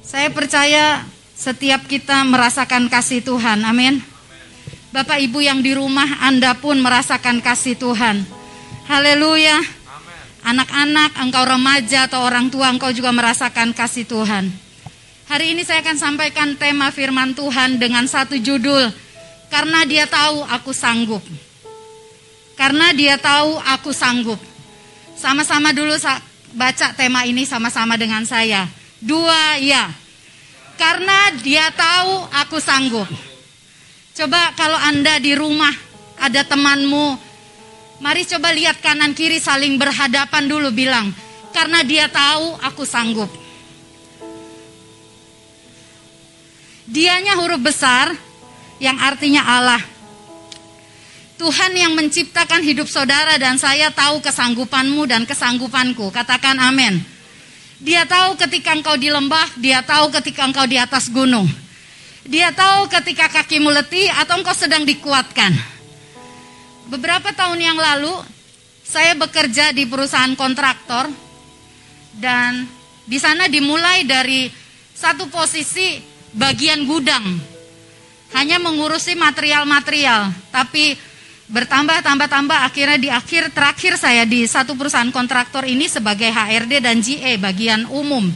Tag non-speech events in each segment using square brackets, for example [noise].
Saya percaya setiap kita merasakan kasih Tuhan. Amin. Bapak Ibu yang di rumah Anda pun merasakan kasih Tuhan. Haleluya. Anak-anak, engkau remaja atau orang tua engkau juga merasakan kasih Tuhan. Hari ini saya akan sampaikan tema firman Tuhan dengan satu judul. Karena dia tahu aku sanggup. Karena dia tahu aku sanggup. Sama-sama dulu baca tema ini sama-sama dengan saya. Dua, ya. Karena dia tahu aku sanggup. Coba kalau Anda di rumah ada temanmu, mari coba lihat kanan kiri saling berhadapan dulu bilang, karena dia tahu aku sanggup. Dianya huruf besar yang artinya Allah. Tuhan yang menciptakan hidup saudara dan saya tahu kesanggupanmu dan kesanggupanku. Katakan amin. Dia tahu ketika engkau di lembah, dia tahu ketika engkau di atas gunung. Dia tahu ketika kakimu letih atau engkau sedang dikuatkan. Beberapa tahun yang lalu, saya bekerja di perusahaan kontraktor dan di sana dimulai dari satu posisi bagian gudang. Hanya mengurusi material-material, tapi bertambah tambah tambah akhirnya di akhir terakhir saya di satu perusahaan kontraktor ini sebagai HRD dan GE bagian umum.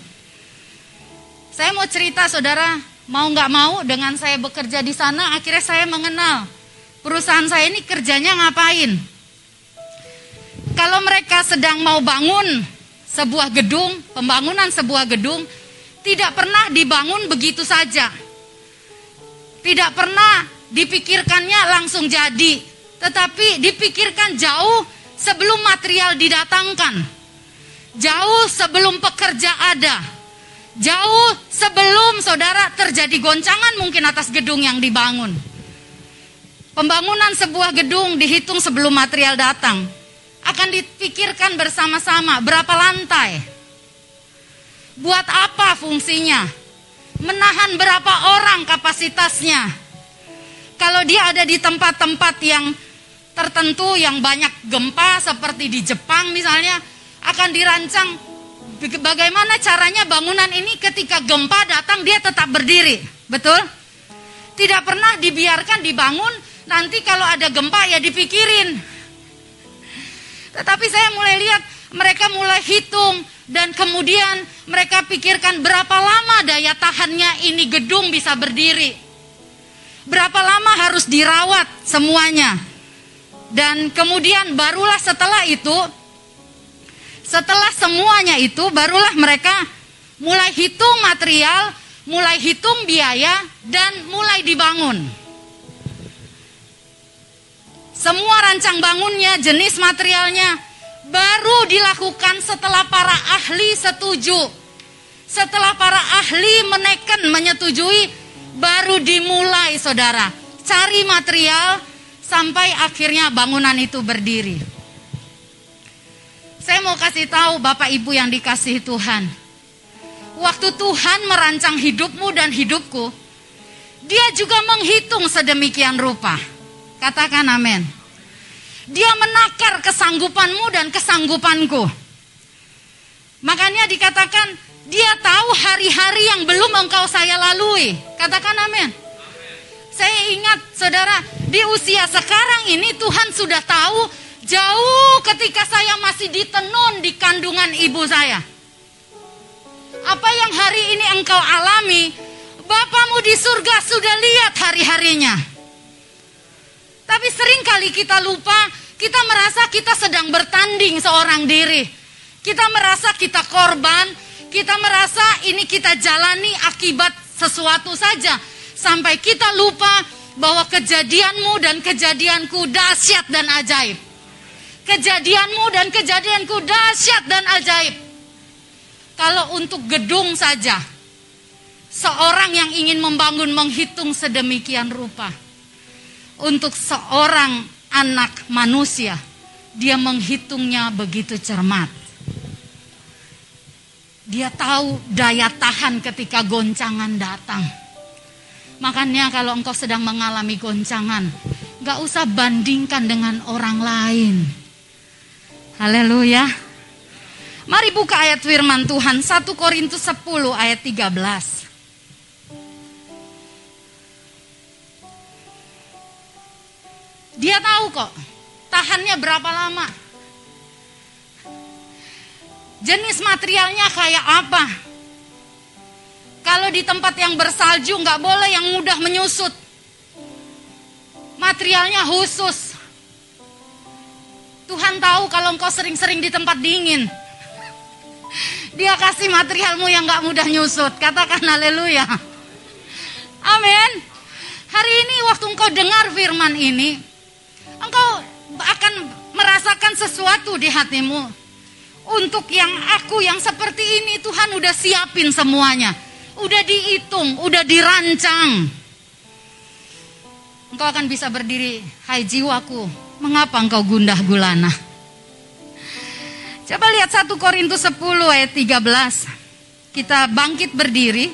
Saya mau cerita saudara, mau nggak mau dengan saya bekerja di sana akhirnya saya mengenal perusahaan saya ini kerjanya ngapain. Kalau mereka sedang mau bangun sebuah gedung, pembangunan sebuah gedung, tidak pernah dibangun begitu saja. Tidak pernah dipikirkannya langsung jadi tetapi dipikirkan jauh sebelum material didatangkan. Jauh sebelum pekerja ada. Jauh sebelum saudara terjadi goncangan mungkin atas gedung yang dibangun. Pembangunan sebuah gedung dihitung sebelum material datang. Akan dipikirkan bersama-sama berapa lantai. Buat apa fungsinya? Menahan berapa orang kapasitasnya? Kalau dia ada di tempat-tempat yang tertentu yang banyak gempa seperti di Jepang misalnya akan dirancang bagaimana caranya bangunan ini ketika gempa datang dia tetap berdiri. Betul? Tidak pernah dibiarkan dibangun nanti kalau ada gempa ya dipikirin. Tetapi saya mulai lihat mereka mulai hitung dan kemudian mereka pikirkan berapa lama daya tahannya ini gedung bisa berdiri. Berapa lama harus dirawat semuanya dan kemudian barulah setelah itu, setelah semuanya itu, barulah mereka mulai hitung material, mulai hitung biaya, dan mulai dibangun. Semua rancang bangunnya, jenis materialnya, baru dilakukan setelah para ahli setuju. Setelah para ahli menekan, menyetujui, baru dimulai saudara. Cari material, sampai akhirnya bangunan itu berdiri. Saya mau kasih tahu Bapak Ibu yang dikasihi Tuhan. Waktu Tuhan merancang hidupmu dan hidupku, dia juga menghitung sedemikian rupa. Katakan amin. Dia menakar kesanggupanmu dan kesanggupanku. Makanya dikatakan dia tahu hari-hari yang belum engkau saya lalui. Katakan amin. Saya ingat saudara di usia sekarang ini Tuhan sudah tahu jauh ketika saya masih ditenun di kandungan ibu saya. Apa yang hari ini engkau alami, Bapamu di surga sudah lihat hari-harinya. Tapi sering kali kita lupa, kita merasa kita sedang bertanding seorang diri. Kita merasa kita korban, kita merasa ini kita jalani akibat sesuatu saja. Sampai kita lupa bahwa kejadianmu dan kejadianku dahsyat dan ajaib. Kejadianmu dan kejadianku dahsyat dan ajaib. Kalau untuk gedung saja, seorang yang ingin membangun menghitung sedemikian rupa. Untuk seorang anak manusia, dia menghitungnya begitu cermat. Dia tahu daya tahan ketika goncangan datang Makanya kalau engkau sedang mengalami goncangan, gak usah bandingkan dengan orang lain. Haleluya. Mari buka ayat firman Tuhan 1 Korintus 10 ayat 13. Dia tahu kok tahannya berapa lama. Jenis materialnya kayak apa? Kalau di tempat yang bersalju nggak boleh yang mudah menyusut. Materialnya khusus. Tuhan tahu kalau engkau sering-sering di tempat dingin. Dia kasih materialmu yang nggak mudah nyusut. Katakan haleluya. Amin. Hari ini waktu engkau dengar firman ini, engkau akan merasakan sesuatu di hatimu. Untuk yang aku yang seperti ini Tuhan udah siapin semuanya. Udah dihitung, udah dirancang. Engkau akan bisa berdiri, hai jiwaku, mengapa engkau gundah gulana? Coba lihat 1 Korintus 10 ayat 13. Kita bangkit berdiri.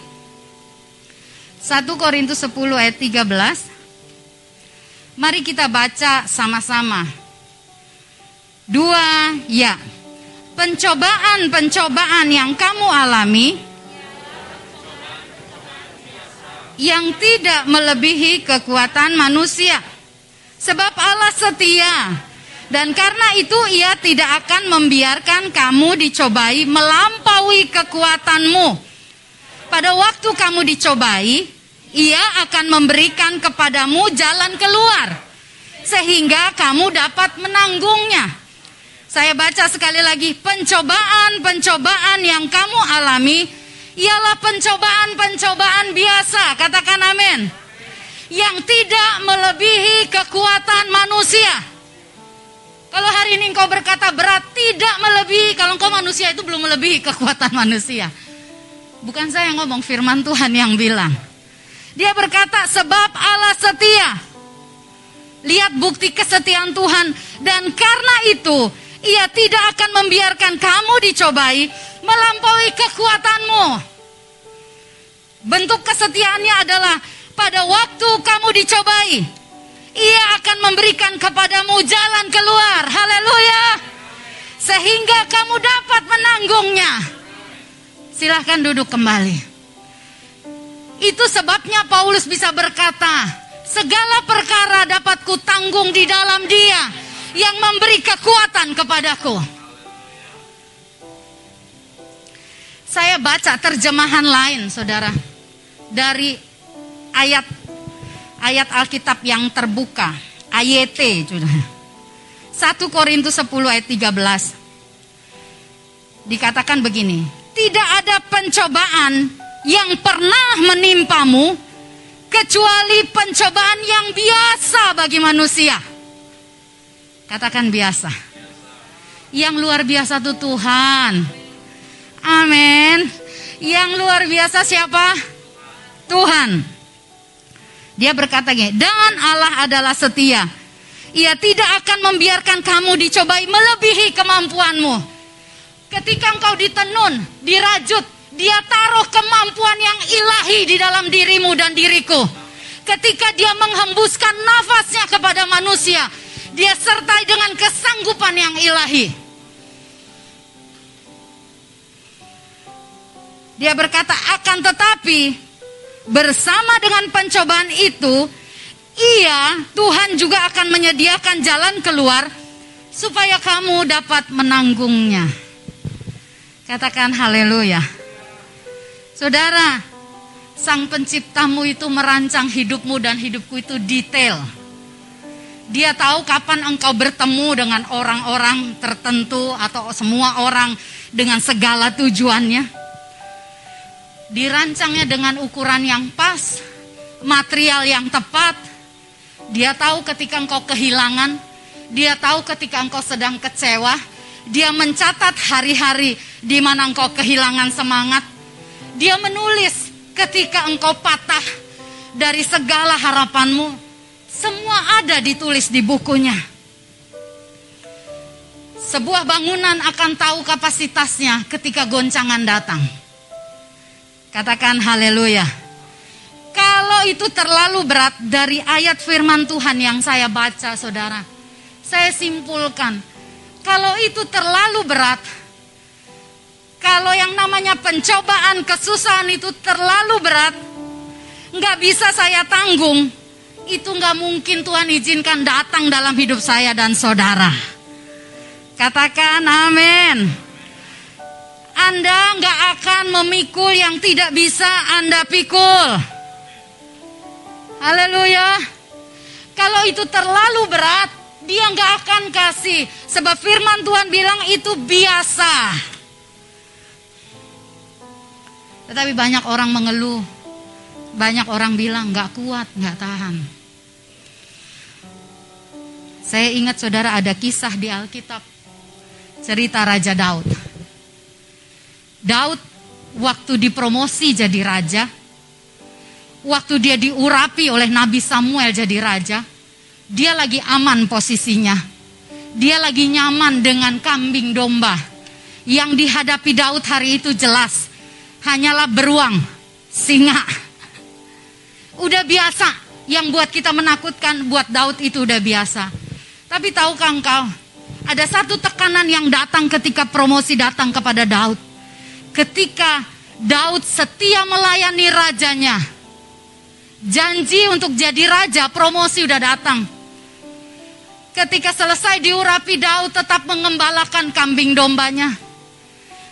1 Korintus 10 ayat 13. Mari kita baca sama-sama. Dua, ya pencobaan-pencobaan yang kamu alami yang tidak melebihi kekuatan manusia. Sebab Allah setia dan karena itu ia tidak akan membiarkan kamu dicobai melampaui kekuatanmu. Pada waktu kamu dicobai, ia akan memberikan kepadamu jalan keluar sehingga kamu dapat menanggungnya. Saya baca sekali lagi, pencobaan-pencobaan yang kamu alami ialah pencobaan-pencobaan biasa. Katakan amin. Yang tidak melebihi kekuatan manusia. Kalau hari ini engkau berkata berat, tidak melebihi. Kalau engkau manusia itu belum melebihi kekuatan manusia. Bukan saya yang ngomong, firman Tuhan yang bilang. Dia berkata, sebab Allah setia. Lihat bukti kesetiaan Tuhan. Dan karena itu, ia tidak akan membiarkan kamu dicobai melampaui kekuatanmu. Bentuk kesetiaannya adalah pada waktu kamu dicobai, ia akan memberikan kepadamu jalan keluar. Haleluya. Sehingga kamu dapat menanggungnya. Silahkan duduk kembali. Itu sebabnya Paulus bisa berkata, segala perkara dapat kutanggung di dalam dia yang memberi kekuatan kepadaku. Saya baca terjemahan lain, saudara, dari ayat ayat Alkitab yang terbuka, saudara. 1 Korintus 10 ayat 13. Dikatakan begini, tidak ada pencobaan yang pernah menimpamu kecuali pencobaan yang biasa bagi manusia Katakan biasa. Yang luar biasa itu Tuhan. Amin. Yang luar biasa siapa? Tuhan. Dia berkata gini, dan Allah adalah setia. Ia tidak akan membiarkan kamu dicobai melebihi kemampuanmu. Ketika engkau ditenun, dirajut, dia taruh kemampuan yang ilahi di dalam dirimu dan diriku. Ketika dia menghembuskan nafasnya kepada manusia, dia sertai dengan kesanggupan yang ilahi. Dia berkata, akan tetapi bersama dengan pencobaan itu, ia Tuhan juga akan menyediakan jalan keluar supaya kamu dapat menanggungnya. Katakan haleluya. Saudara, sang penciptamu itu merancang hidupmu dan hidupku itu detail. Dia tahu kapan engkau bertemu dengan orang-orang tertentu atau semua orang dengan segala tujuannya. Dirancangnya dengan ukuran yang pas, material yang tepat. Dia tahu ketika engkau kehilangan, dia tahu ketika engkau sedang kecewa, dia mencatat hari-hari di mana engkau kehilangan semangat. Dia menulis ketika engkau patah dari segala harapanmu semua ada ditulis di bukunya. Sebuah bangunan akan tahu kapasitasnya ketika goncangan datang. Katakan haleluya. Kalau itu terlalu berat dari ayat firman Tuhan yang saya baca saudara. Saya simpulkan. Kalau itu terlalu berat. kalau yang namanya pencobaan, kesusahan itu terlalu berat, nggak bisa saya tanggung, itu nggak mungkin Tuhan izinkan datang dalam hidup saya dan saudara. Katakan amin. Anda nggak akan memikul yang tidak bisa Anda pikul. Haleluya. Kalau itu terlalu berat, dia nggak akan kasih. Sebab firman Tuhan bilang itu biasa. Tetapi banyak orang mengeluh. Banyak orang bilang nggak kuat, nggak tahan. Saya ingat saudara ada kisah di Alkitab. Cerita Raja Daud. Daud waktu dipromosi jadi raja. Waktu dia diurapi oleh Nabi Samuel jadi raja. Dia lagi aman posisinya. Dia lagi nyaman dengan kambing domba. Yang dihadapi Daud hari itu jelas hanyalah beruang, singa. Udah biasa, yang buat kita menakutkan buat Daud itu udah biasa. Tapi tahukah engkau, ada satu tekanan yang datang ketika promosi datang kepada Daud. Ketika Daud setia melayani rajanya, janji untuk jadi raja, promosi udah datang. Ketika selesai diurapi, Daud tetap mengembalakan kambing dombanya.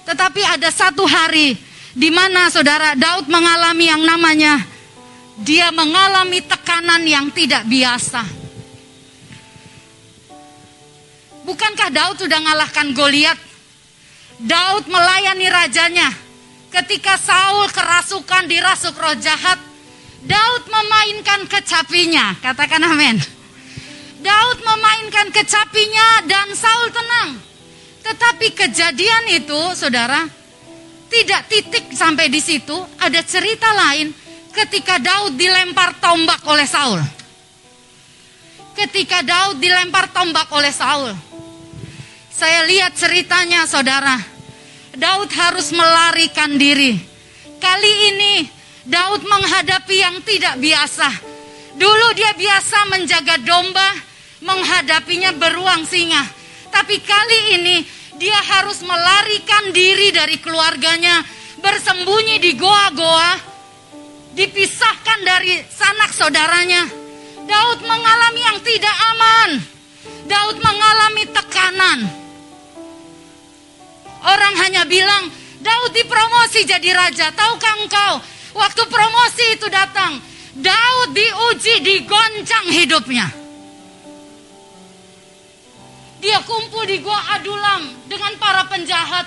Tetapi ada satu hari di mana saudara Daud mengalami yang namanya dia mengalami tekanan yang tidak biasa. Bukankah Daud sudah mengalahkan Goliat? Daud melayani rajanya. Ketika Saul kerasukan dirasuk roh jahat, Daud memainkan kecapinya. Katakan amin. Daud memainkan kecapinya dan Saul tenang. Tetapi kejadian itu, saudara, tidak titik sampai di situ, ada cerita lain ketika Daud dilempar tombak oleh Saul. Ketika Daud dilempar tombak oleh Saul. Saya lihat ceritanya saudara. Daud harus melarikan diri. Kali ini Daud menghadapi yang tidak biasa. Dulu dia biasa menjaga domba, menghadapinya beruang singa. Tapi kali ini dia harus melarikan diri dari keluarganya, bersembunyi di goa-goa, dipisahkan dari sanak saudaranya. Daud mengalami yang tidak aman. Daud mengalami tekanan. Orang hanya bilang, Daud dipromosi jadi raja. Tahukah engkau, waktu promosi itu datang, Daud diuji, digoncang hidupnya. Dia kumpul di gua Adulam dengan para penjahat.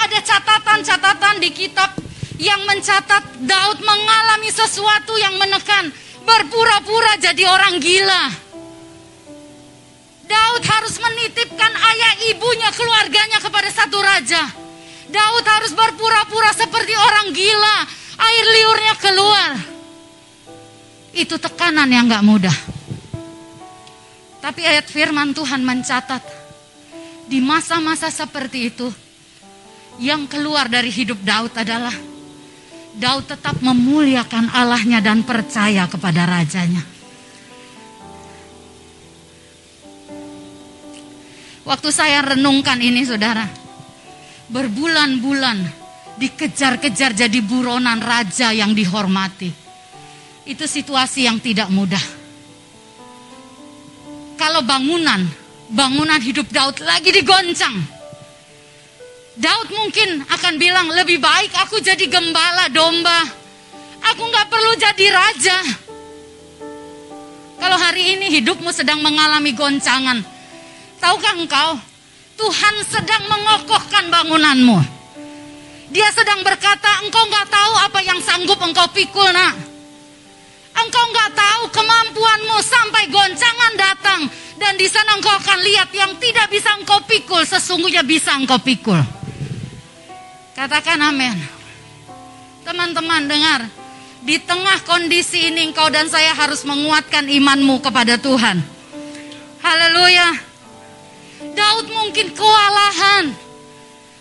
Ada catatan-catatan di kitab yang mencatat Daud mengalami sesuatu yang menekan, berpura-pura jadi orang gila. Daud harus menitipkan ayah ibunya keluarganya kepada satu raja. Daud harus berpura-pura seperti orang gila, air liurnya keluar. Itu tekanan yang gak mudah. Tapi ayat firman Tuhan mencatat di masa-masa seperti itu yang keluar dari hidup Daud adalah Daud tetap memuliakan Allahnya dan percaya kepada rajanya. Waktu saya renungkan ini saudara, berbulan-bulan dikejar-kejar jadi buronan raja yang dihormati. Itu situasi yang tidak mudah kalau bangunan, bangunan hidup Daud lagi digoncang. Daud mungkin akan bilang lebih baik aku jadi gembala domba. Aku nggak perlu jadi raja. Kalau hari ini hidupmu sedang mengalami goncangan, tahukah engkau Tuhan sedang mengokohkan bangunanmu. Dia sedang berkata, engkau nggak tahu apa yang sanggup engkau pikul nak. Engkau nggak tahu kemampuanmu sampai goncangan datang dan di sana engkau akan lihat yang tidak bisa engkau pikul sesungguhnya bisa engkau pikul. Katakan amin. Teman-teman dengar, di tengah kondisi ini engkau dan saya harus menguatkan imanmu kepada Tuhan. Haleluya. Daud mungkin kewalahan.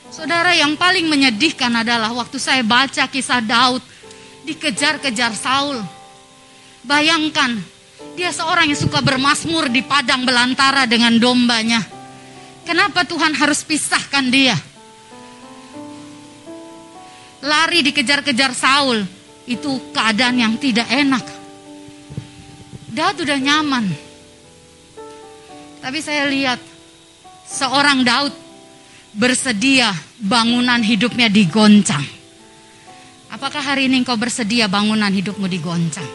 Saudara yang paling menyedihkan adalah waktu saya baca kisah Daud dikejar-kejar Saul Bayangkan, dia seorang yang suka bermasmur di padang belantara dengan dombanya. Kenapa Tuhan harus pisahkan dia? lari dikejar-kejar Saul, itu keadaan yang tidak enak. Daud udah nyaman. Tapi saya lihat seorang Daud bersedia bangunan hidupnya digoncang. Apakah hari ini engkau bersedia bangunan hidupmu digoncang?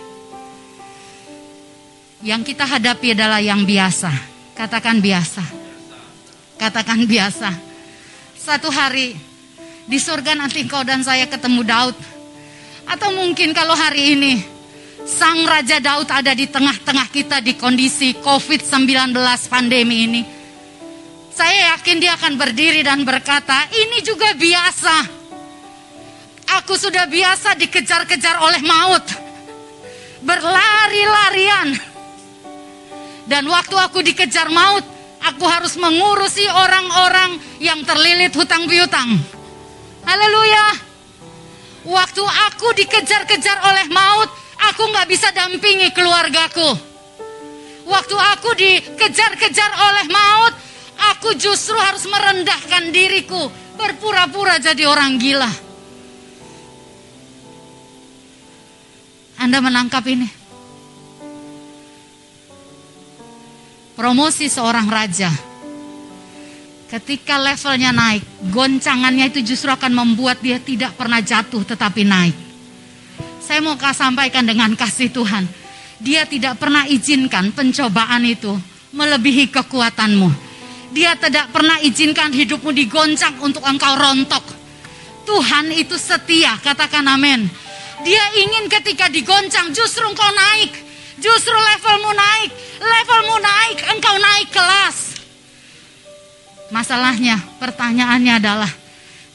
Yang kita hadapi adalah yang biasa. Katakan biasa. Katakan biasa. Satu hari di surga nanti engkau dan saya ketemu Daud. Atau mungkin kalau hari ini Sang Raja Daud ada di tengah-tengah kita di kondisi COVID-19 pandemi ini. Saya yakin dia akan berdiri dan berkata, ini juga biasa. Aku sudah biasa dikejar-kejar oleh maut. Berlari-larian. Dan waktu aku dikejar maut, aku harus mengurusi orang-orang yang terlilit hutang piutang. Haleluya. Waktu aku dikejar-kejar oleh maut, Aku nggak bisa dampingi keluargaku. Waktu aku dikejar-kejar oleh maut, aku justru harus merendahkan diriku, berpura-pura jadi orang gila. Anda menangkap ini? Promosi seorang raja. Ketika levelnya naik, goncangannya itu justru akan membuat dia tidak pernah jatuh tetapi naik. Saya mau sampaikan dengan kasih Tuhan. Dia tidak pernah izinkan pencobaan itu melebihi kekuatanmu. Dia tidak pernah izinkan hidupmu digoncang untuk engkau rontok. Tuhan itu setia, katakan amin. Dia ingin ketika digoncang justru engkau naik. Justru levelmu naik, levelmu naik, engkau naik kelas. Masalahnya, pertanyaannya adalah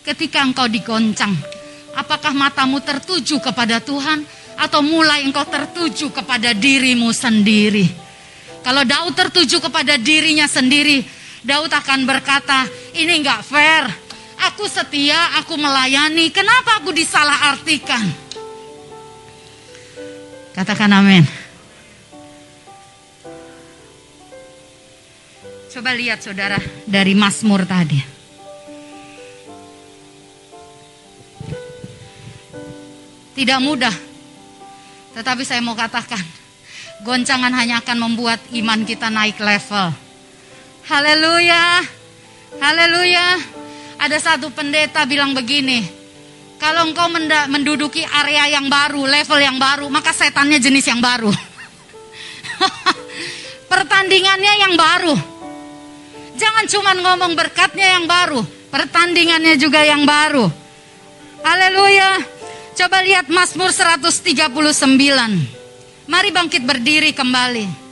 ketika engkau digoncang, Apakah matamu tertuju kepada Tuhan atau mulai engkau tertuju kepada dirimu sendiri? Kalau Daud tertuju kepada dirinya sendiri, Daud akan berkata, ini enggak fair. Aku setia, aku melayani. Kenapa aku disalah artikan? Katakan amin. Coba lihat saudara dari Mazmur tadi. Tidak mudah. Tetapi saya mau katakan, goncangan hanya akan membuat iman kita naik level. Haleluya. Haleluya. Ada satu pendeta bilang begini, kalau engkau menduduki area yang baru, level yang baru, maka setannya jenis yang baru. [laughs] Pertandingannya yang baru. Jangan cuma ngomong berkatnya yang baru, pertandingannya juga yang baru. Haleluya. Coba lihat Mazmur 139. Mari bangkit berdiri kembali.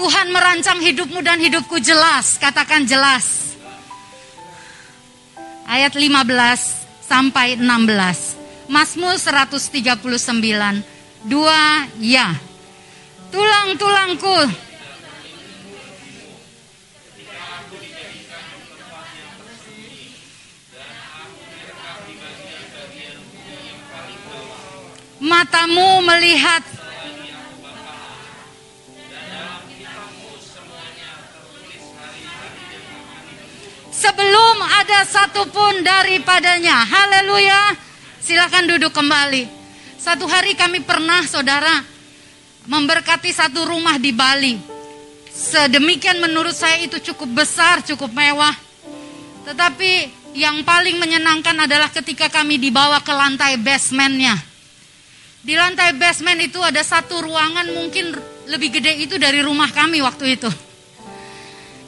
Tuhan merancang hidupmu dan hidupku jelas. Katakan jelas. Ayat 15 sampai 16. Mazmur 139. Dua ya. Tulang-tulangku matamu melihat sebelum ada satupun daripadanya. Haleluya. Silakan duduk kembali. Satu hari kami pernah saudara memberkati satu rumah di Bali. Sedemikian menurut saya itu cukup besar, cukup mewah. Tetapi yang paling menyenangkan adalah ketika kami dibawa ke lantai basementnya. Di lantai basement itu ada satu ruangan mungkin lebih gede itu dari rumah kami waktu itu.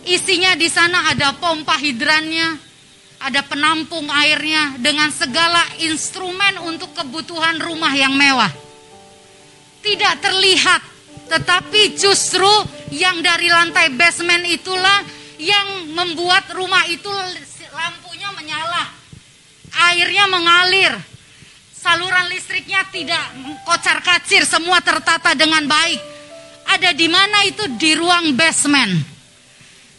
Isinya di sana ada pompa hidrannya, ada penampung airnya dengan segala instrumen untuk kebutuhan rumah yang mewah. Tidak terlihat, tetapi justru yang dari lantai basement itulah yang membuat rumah itu lampunya menyala, airnya mengalir, Saluran listriknya tidak kocar kacir, semua tertata dengan baik. Ada di mana itu di ruang basement.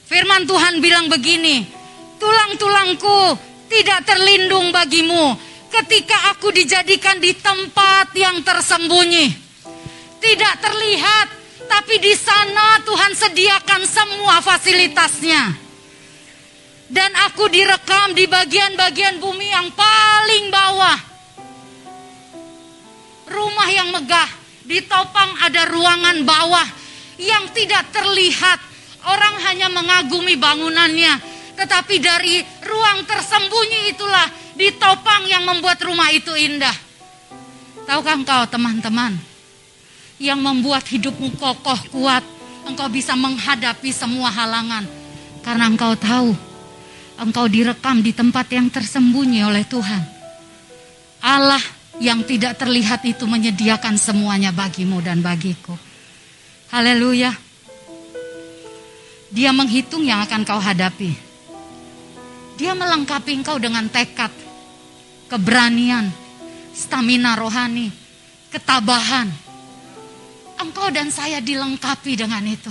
Firman Tuhan bilang begini, tulang-tulangku tidak terlindung bagimu ketika aku dijadikan di tempat yang tersembunyi. Tidak terlihat, tapi di sana Tuhan sediakan semua fasilitasnya. Dan aku direkam di bagian-bagian bumi yang paling bawah. Rumah yang megah, di topang ada ruangan bawah yang tidak terlihat. Orang hanya mengagumi bangunannya, tetapi dari ruang tersembunyi itulah di topang yang membuat rumah itu indah. Tahukah engkau teman-teman, yang membuat hidupmu kokoh kuat, engkau bisa menghadapi semua halangan. Karena engkau tahu, engkau direkam di tempat yang tersembunyi oleh Tuhan. Allah yang tidak terlihat itu menyediakan semuanya bagimu dan bagiku. Haleluya. Dia menghitung yang akan kau hadapi. Dia melengkapi engkau dengan tekad, keberanian, stamina rohani, ketabahan, engkau dan saya dilengkapi dengan itu.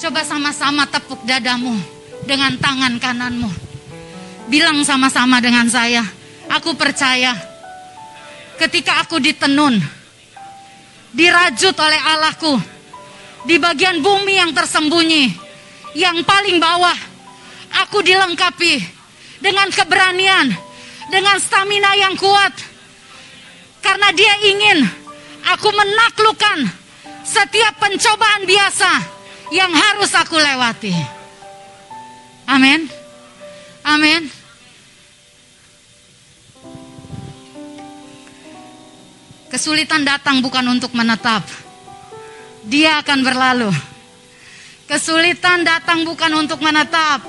Coba sama-sama tepuk dadamu dengan tangan kananmu. Bilang sama-sama dengan saya, aku percaya ketika aku ditenun, dirajut oleh Allahku, di bagian bumi yang tersembunyi, yang paling bawah, aku dilengkapi dengan keberanian, dengan stamina yang kuat. Karena dia ingin aku menaklukkan setiap pencobaan biasa yang harus aku lewati. Amin. Amin. Kesulitan datang bukan untuk menetap. Dia akan berlalu. Kesulitan datang bukan untuk menetap.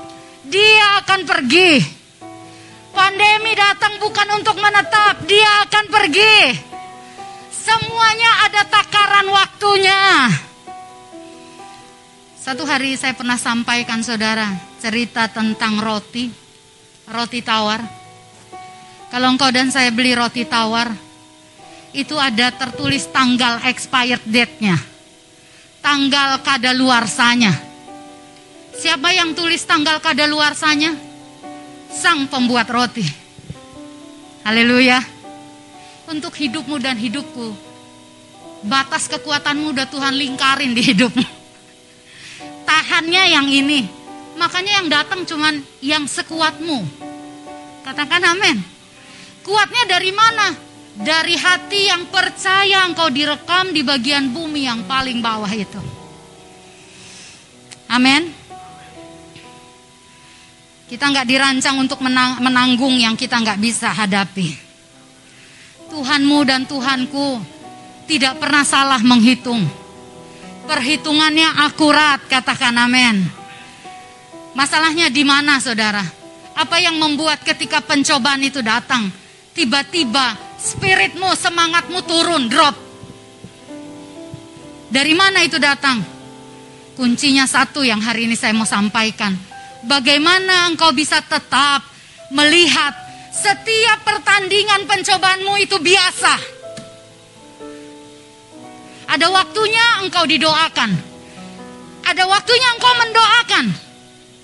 Dia akan pergi. Pandemi datang bukan untuk menetap, dia akan pergi. Semuanya ada takaran waktunya. Satu hari saya pernah sampaikan saudara cerita tentang roti, roti tawar. Kalau engkau dan saya beli roti tawar, itu ada tertulis tanggal expired date-nya. Tanggal kadaluarsanya. Siapa yang tulis tanggal kadaluarsanya? Sang pembuat roti. Haleluya untuk hidupmu dan hidupku. Batas kekuatanmu udah Tuhan lingkarin di hidupmu. Tahannya yang ini. Makanya yang datang cuman yang sekuatmu. Katakan amin. Kuatnya dari mana? Dari hati yang percaya engkau direkam di bagian bumi yang paling bawah itu. Amin. Kita nggak dirancang untuk menang, menanggung yang kita nggak bisa hadapi. Tuhanmu dan Tuhanku tidak pernah salah menghitung. Perhitungannya akurat, katakan amin. Masalahnya di mana saudara? Apa yang membuat ketika pencobaan itu datang, tiba-tiba spiritmu, semangatmu turun, drop. Dari mana itu datang? Kuncinya satu yang hari ini saya mau sampaikan. Bagaimana engkau bisa tetap melihat setiap pertandingan pencobaanmu itu biasa. Ada waktunya engkau didoakan. Ada waktunya engkau mendoakan.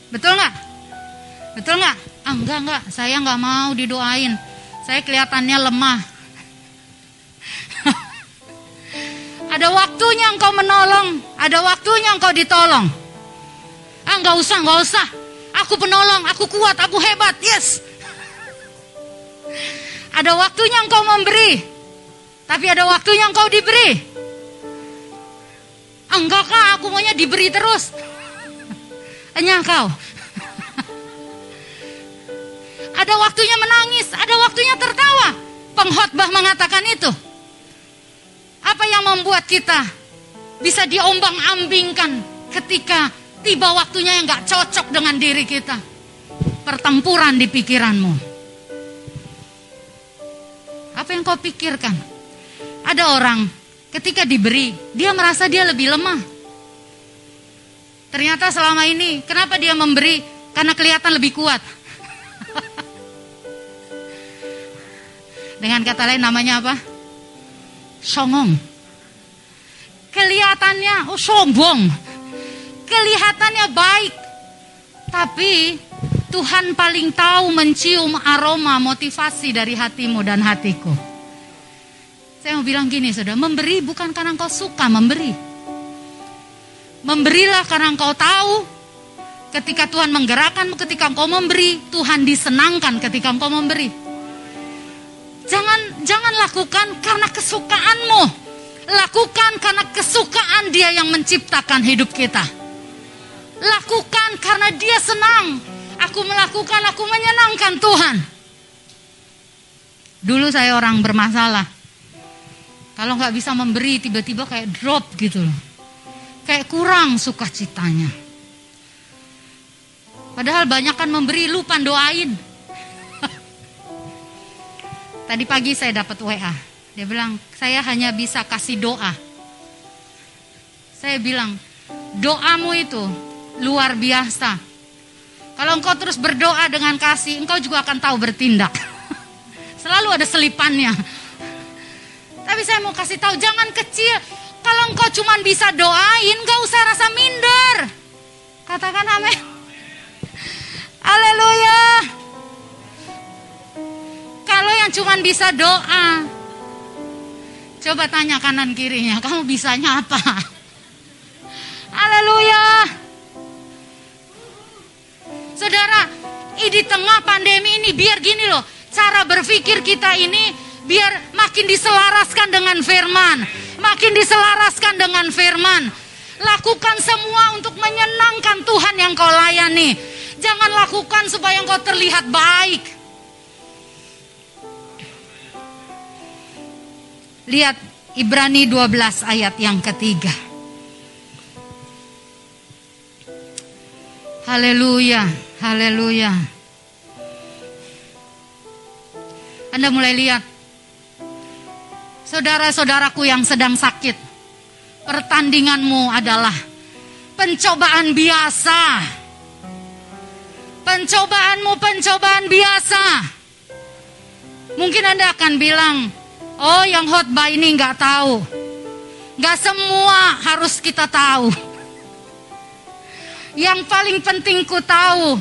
Betul nggak? Betul nggak? Ah, enggak enggak, saya nggak mau didoain. Saya kelihatannya lemah. [laughs] ada waktunya engkau menolong, ada waktunya engkau ditolong. Ah, enggak usah, enggak usah. Aku penolong, aku kuat, aku hebat. Yes. [laughs] Ada waktunya engkau memberi, tapi ada waktunya engkau diberi. Enggak kak, aku maunya diberi terus. [laughs] Hanya engkau. Ada waktunya menangis, ada waktunya tertawa. Pengkhotbah mengatakan itu. Apa yang membuat kita bisa diombang-ambingkan ketika tiba waktunya yang gak cocok dengan diri kita? Pertempuran di pikiranmu apa yang kau pikirkan? Ada orang ketika diberi, dia merasa dia lebih lemah. Ternyata selama ini, kenapa dia memberi? Karena kelihatan lebih kuat. [laughs] Dengan kata lain namanya apa? Songong. Kelihatannya oh sombong. Kelihatannya baik. Tapi Tuhan paling tahu mencium aroma motivasi dari hatimu dan hatiku. Saya mau bilang gini saudara, memberi bukan karena engkau suka memberi. Memberilah karena engkau tahu Ketika Tuhan menggerakkanmu, ketika engkau memberi, Tuhan disenangkan ketika engkau memberi. Jangan jangan lakukan karena kesukaanmu. Lakukan karena kesukaan Dia yang menciptakan hidup kita. Lakukan karena Dia senang. Aku melakukan, aku menyenangkan Tuhan. Dulu saya orang bermasalah. Kalau nggak bisa memberi, tiba-tiba kayak drop gitu loh. Kayak kurang sukacitanya. Padahal banyak kan memberi, lupa doain. Tadi pagi saya dapat WA. Dia bilang, saya hanya bisa kasih doa. Saya bilang, doamu itu luar biasa. Kalau engkau terus berdoa dengan kasih, engkau juga akan tahu bertindak. [laughs] Selalu ada selipannya. Tapi saya mau kasih tahu, jangan kecil. Kalau engkau cuma bisa doain, gak usah rasa minder. Katakan amin. Haleluya. Kalau yang cuma bisa doa, coba tanya kanan kirinya, [laughs] kamu bisanya apa? Haleluya. Saudara, di tengah pandemi ini biar gini loh, cara berpikir kita ini biar makin diselaraskan dengan firman, makin diselaraskan dengan firman. Lakukan semua untuk menyenangkan Tuhan yang kau layani. Jangan lakukan supaya engkau terlihat baik. Lihat Ibrani 12 ayat yang ketiga. Haleluya, haleluya. Anda mulai lihat saudara-saudaraku yang sedang sakit. Pertandinganmu adalah pencobaan biasa Pencobaanmu pencobaan biasa. Mungkin Anda akan bilang, oh yang khotbah ini nggak tahu. Nggak semua harus kita tahu. Yang paling penting ku tahu,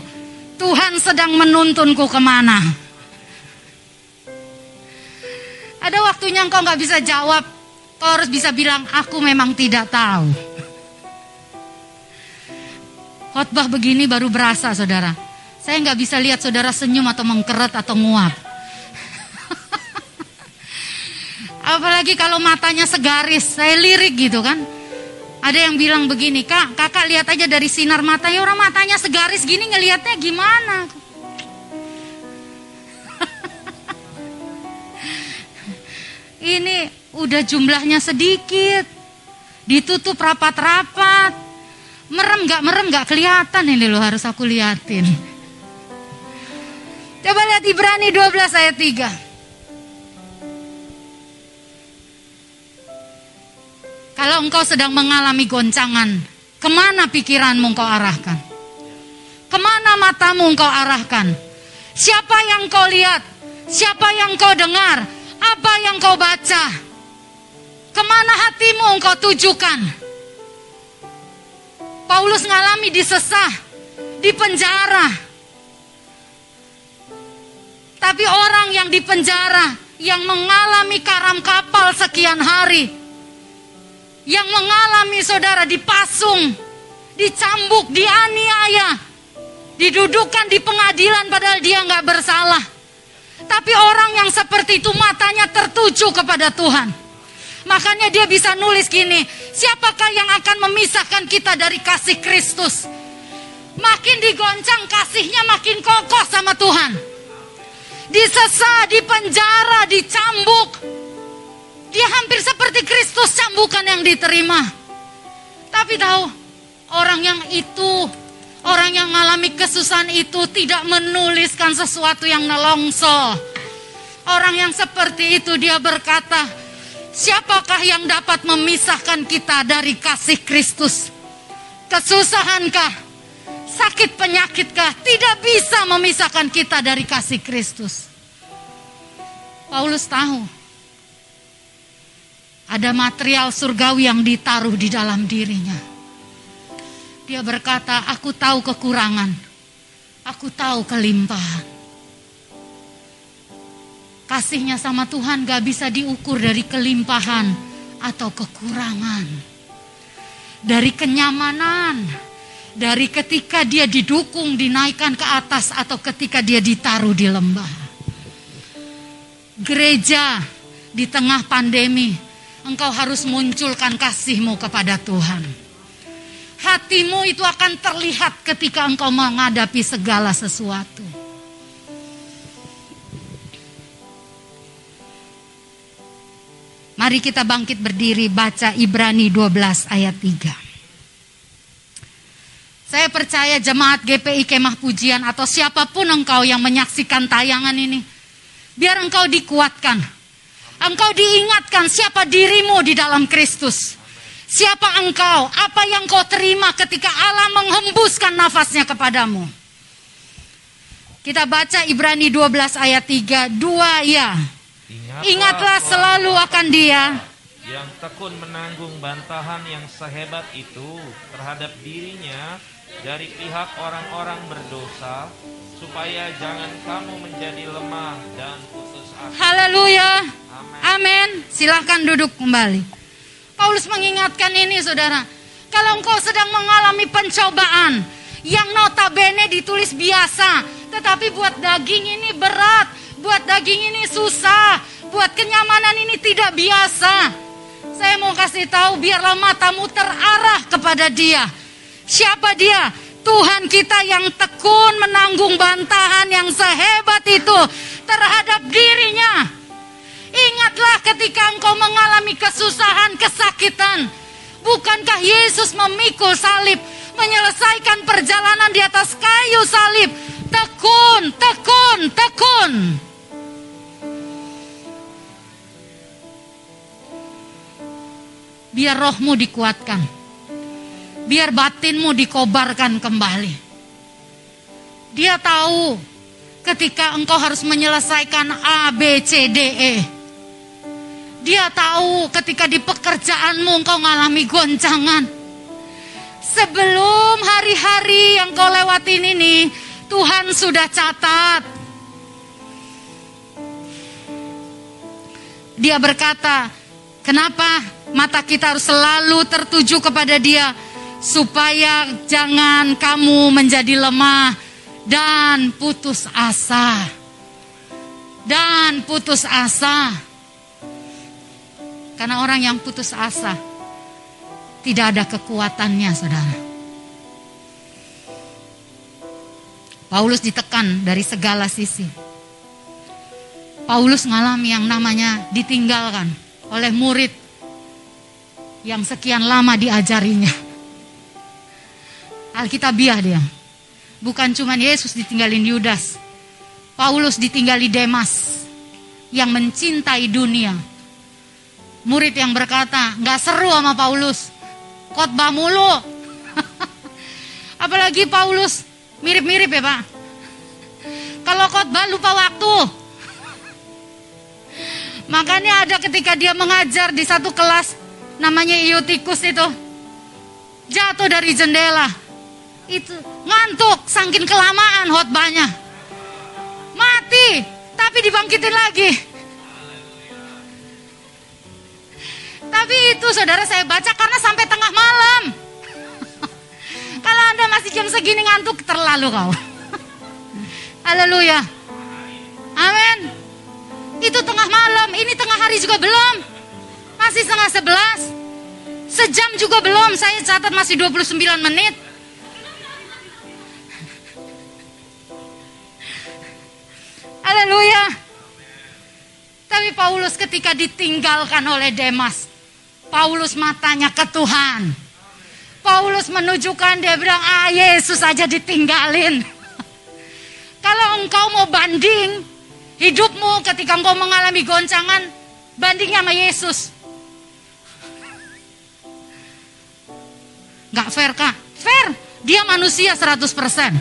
Tuhan sedang menuntunku ke mana. Ada waktunya engkau nggak bisa jawab, kau harus bisa bilang, aku memang tidak tahu. Khotbah begini baru berasa saudara. Saya nggak bisa lihat saudara senyum atau mengkeret atau nguap. Apalagi kalau matanya segaris, saya lirik gitu kan. Ada yang bilang begini, kak, kakak lihat aja dari sinar matanya, orang matanya segaris gini ngelihatnya gimana? [laughs] Ini udah jumlahnya sedikit, ditutup rapat-rapat, merem gak merem gak kelihatan ini loh harus aku liatin. Coba lihat Ibrani 12 ayat 3. Kalau engkau sedang mengalami goncangan, ke mana pikiranmu engkau arahkan? Ke mana matamu engkau arahkan? Siapa yang kau lihat? Siapa yang kau dengar? Apa yang kau baca? Ke mana hatimu engkau tujukan? Paulus ngalami disesah, di penjara, tapi orang yang di penjara, yang mengalami karam kapal sekian hari, yang mengalami saudara dipasung, dicambuk, dianiaya, didudukan di pengadilan padahal dia nggak bersalah. Tapi orang yang seperti itu matanya tertuju kepada Tuhan. Makanya dia bisa nulis gini, siapakah yang akan memisahkan kita dari kasih Kristus? Makin digoncang kasihnya makin kokoh sama Tuhan disesa, dipenjara, dicambuk. Dia hampir seperti Kristus cambukan yang diterima. Tapi tahu, orang yang itu, orang yang mengalami kesusahan itu tidak menuliskan sesuatu yang nelongso. Orang yang seperti itu dia berkata, siapakah yang dapat memisahkan kita dari kasih Kristus? Kesusahankah? sakit penyakitkah tidak bisa memisahkan kita dari kasih Kristus. Paulus tahu ada material surgawi yang ditaruh di dalam dirinya. Dia berkata, aku tahu kekurangan, aku tahu kelimpahan. Kasihnya sama Tuhan gak bisa diukur dari kelimpahan atau kekurangan. Dari kenyamanan, dari ketika dia didukung, dinaikkan ke atas, atau ketika dia ditaruh di lembah. Gereja di tengah pandemi, engkau harus munculkan kasihmu kepada Tuhan. Hatimu itu akan terlihat ketika engkau menghadapi segala sesuatu. Mari kita bangkit berdiri baca Ibrani 12 ayat 3. Saya percaya jemaat GPI Kemah Pujian atau siapa pun engkau yang menyaksikan tayangan ini. Biar engkau dikuatkan. Engkau diingatkan siapa dirimu di dalam Kristus. Siapa engkau? Apa yang kau terima ketika Allah menghembuskan nafasnya kepadamu? Kita baca Ibrani 12 ayat 3. Dua ya. Ingatlah, Ingatlah selalu akan dia yang tekun menanggung bantahan yang sehebat itu terhadap dirinya dari pihak orang-orang berdosa supaya jangan kamu menjadi lemah dan putus asa. Haleluya. Amin. Silahkan duduk kembali. Paulus mengingatkan ini saudara. Kalau engkau sedang mengalami pencobaan yang notabene ditulis biasa. Tetapi buat daging ini berat. Buat daging ini susah. Buat kenyamanan ini tidak biasa. Saya mau kasih tahu biarlah matamu terarah kepada dia Siapa dia? Tuhan kita yang tekun menanggung bantahan yang sehebat itu terhadap dirinya. Ingatlah ketika engkau mengalami kesusahan, kesakitan. Bukankah Yesus memikul salib, menyelesaikan perjalanan di atas kayu salib? Tekun, tekun, tekun. Biar rohmu dikuatkan biar batinmu dikobarkan kembali. Dia tahu ketika engkau harus menyelesaikan A, B, C, D, E. Dia tahu ketika di pekerjaanmu engkau mengalami goncangan. Sebelum hari-hari yang kau lewatin ini, Tuhan sudah catat. Dia berkata, kenapa mata kita harus selalu tertuju kepada dia? Supaya jangan kamu menjadi lemah dan putus asa. Dan putus asa. Karena orang yang putus asa tidak ada kekuatannya, Saudara. Paulus ditekan dari segala sisi. Paulus mengalami yang namanya ditinggalkan oleh murid yang sekian lama diajarinya. Alkitabiah dia. Bukan cuma Yesus ditinggalin Yudas. Paulus ditinggali Demas yang mencintai dunia. Murid yang berkata, nggak seru sama Paulus. Khotbah mulu. [laughs] Apalagi Paulus mirip-mirip ya Pak. Kalau khotbah lupa waktu. [laughs] Makanya ada ketika dia mengajar di satu kelas namanya Iotikus itu. Jatuh dari jendela itu ngantuk saking kelamaan khotbahnya. Mati, tapi dibangkitin lagi. Tapi itu saudara saya baca karena sampai tengah malam. [laughs] Kalau Anda masih jam segini ngantuk, terlalu kau. [laughs] Haleluya. Amin. Itu tengah malam, ini tengah hari juga belum. Masih setengah sebelas. Sejam juga belum, saya catat masih 29 menit. Haleluya. Tapi Paulus ketika ditinggalkan oleh Demas, Paulus matanya ke Tuhan. Paulus menunjukkan dia bilang, ah Yesus aja ditinggalin. [laughs] Kalau engkau mau banding hidupmu ketika engkau mengalami goncangan, bandingnya sama Yesus. [laughs] Gak fair kak? Fair, dia manusia 100%. [laughs]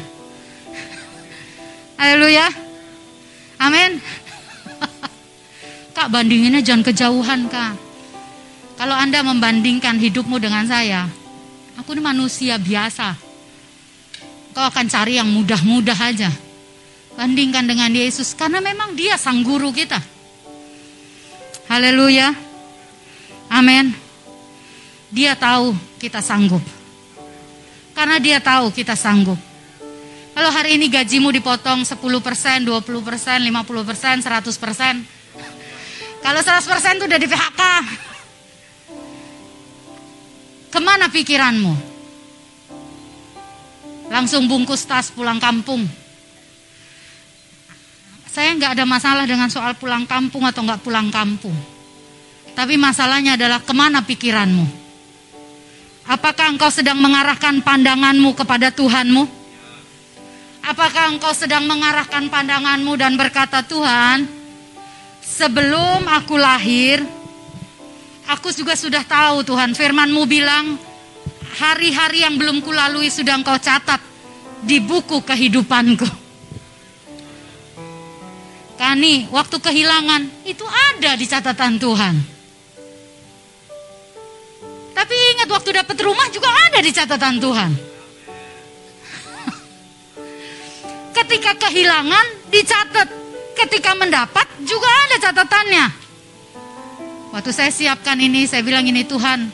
Haleluya. Amin. Kak bandinginnya jangan kejauhan kak. Kalau Anda membandingkan hidupmu dengan saya, aku ini manusia biasa. Kau akan cari yang mudah-mudah aja. Bandingkan dengan Yesus karena memang dia sang guru kita. Haleluya. Amin. Dia tahu kita sanggup. Karena dia tahu kita sanggup. Kalau hari ini gajimu dipotong 10%, 20%, 50%, 100%. Kalau 100% itu udah di PHK. Ke mana pikiranmu? Langsung bungkus tas pulang kampung. Saya nggak ada masalah dengan soal pulang kampung atau nggak pulang kampung. Tapi masalahnya adalah ke mana pikiranmu? Apakah engkau sedang mengarahkan pandanganmu kepada Tuhanmu? Apakah engkau sedang mengarahkan pandanganmu dan berkata, Tuhan, sebelum aku lahir, aku juga sudah tahu Tuhan, firmanmu bilang, hari-hari yang belum kulalui sudah engkau catat di buku kehidupanku. Kani, waktu kehilangan itu ada di catatan Tuhan. Tapi ingat waktu dapat rumah juga ada di catatan Tuhan. Ketika kehilangan dicatat, ketika mendapat juga ada catatannya. Waktu saya siapkan ini, saya bilang ini Tuhan,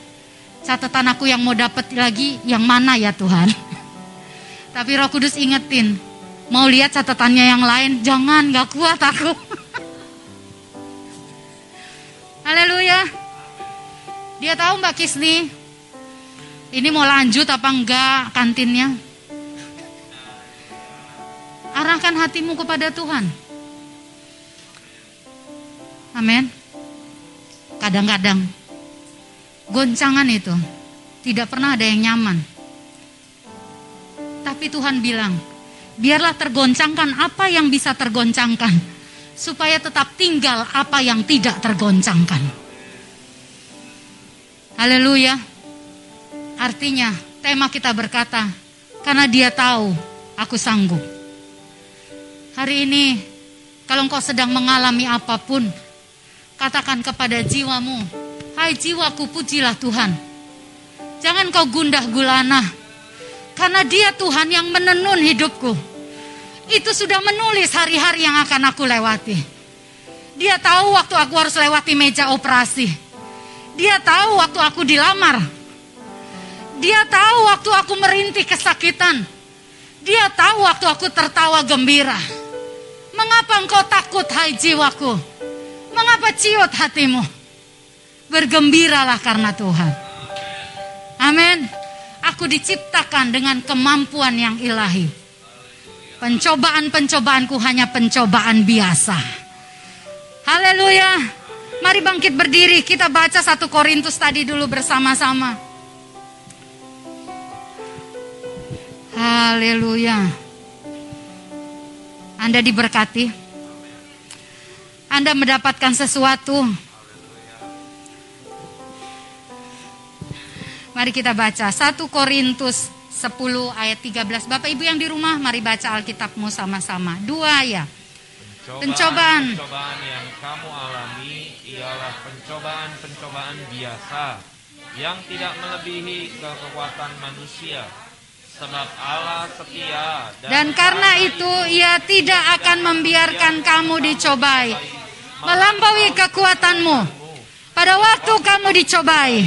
catatan aku yang mau dapat lagi yang mana ya Tuhan? [laughs] Tapi Roh Kudus ingetin, Mau lihat catatannya yang lain? Jangan, gak kuat aku. [laughs] Haleluya. Dia tahu Mbak Kisni, ini mau lanjut apa enggak kantinnya? Arahkan hatimu kepada Tuhan. Amin. Kadang-kadang goncangan itu tidak pernah ada yang nyaman. Tapi Tuhan bilang, biarlah tergoncangkan apa yang bisa tergoncangkan, supaya tetap tinggal apa yang tidak tergoncangkan. Haleluya. Artinya, tema kita berkata, karena dia tahu aku sanggup. Hari ini, kalau engkau sedang mengalami apa pun, katakan kepada jiwamu, hai jiwaku pujilah Tuhan. Jangan kau gundah gulana, karena dia Tuhan yang menenun hidupku itu sudah menulis hari-hari yang akan aku lewati. Dia tahu waktu aku harus lewati meja operasi. Dia tahu waktu aku dilamar. Dia tahu waktu aku merintih kesakitan. Dia tahu waktu aku tertawa gembira. Mengapa engkau takut hai jiwaku? Mengapa ciut hatimu? Bergembiralah karena Tuhan. Amin. Aku diciptakan dengan kemampuan yang ilahi. Pencobaan-pencobaanku hanya pencobaan biasa. Haleluya. Mari bangkit berdiri, kita baca satu Korintus tadi dulu bersama-sama. Haleluya. Anda diberkati. Anda mendapatkan sesuatu. Mari kita baca 1 Korintus 10 ayat 13. Bapak Ibu yang di rumah mari baca Alkitabmu sama-sama. Dua ya. Pencobaan, pencobaan yang kamu alami ialah pencobaan-pencobaan biasa yang tidak melebihi kekuatan manusia. Sebab Allah setia dan, dan karena itu ia tidak akan membiarkan kamu dicobai melampaui kekuatanmu. Pada waktu kamu dicobai,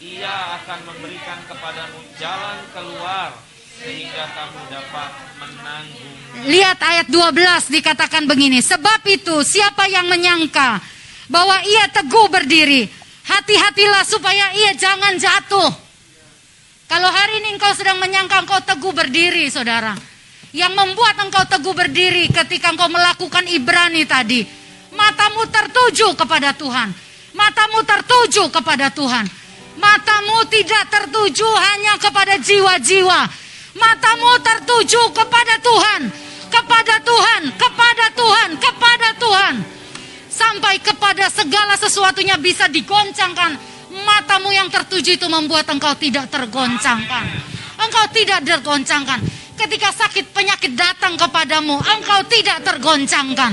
ia akan memberikan kepadamu jalan keluar sehingga kamu dapat menanggung. Lihat ayat 12 dikatakan begini, sebab itu siapa yang menyangka bahwa ia teguh berdiri, hati-hatilah supaya ia jangan jatuh. Kalau hari ini engkau sedang menyangka engkau teguh berdiri, saudara. Yang membuat engkau teguh berdiri ketika engkau melakukan Ibrani tadi. Matamu tertuju kepada Tuhan. Matamu tertuju kepada Tuhan. Matamu tidak tertuju hanya kepada jiwa-jiwa. Matamu tertuju kepada Tuhan, kepada Tuhan, kepada Tuhan, kepada Tuhan. Sampai kepada segala sesuatunya bisa digoncangkan. Matamu yang tertuju itu membuat engkau tidak tergoncangkan. Engkau tidak tergoncangkan. Ketika sakit penyakit datang kepadamu, engkau tidak tergoncangkan.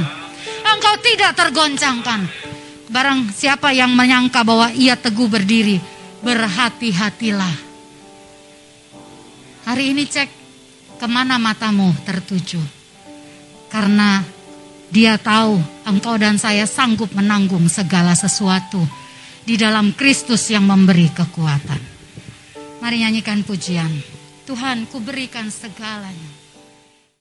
Engkau tidak tergoncangkan. Barang siapa yang menyangka bahwa ia teguh berdiri, berhati-hatilah. Hari ini cek ke mana matamu tertuju. Karena dia tahu engkau dan saya sanggup menanggung segala sesuatu di dalam Kristus yang memberi kekuatan. Mari nyanyikan pujian. Tuhan, ku berikan segalanya.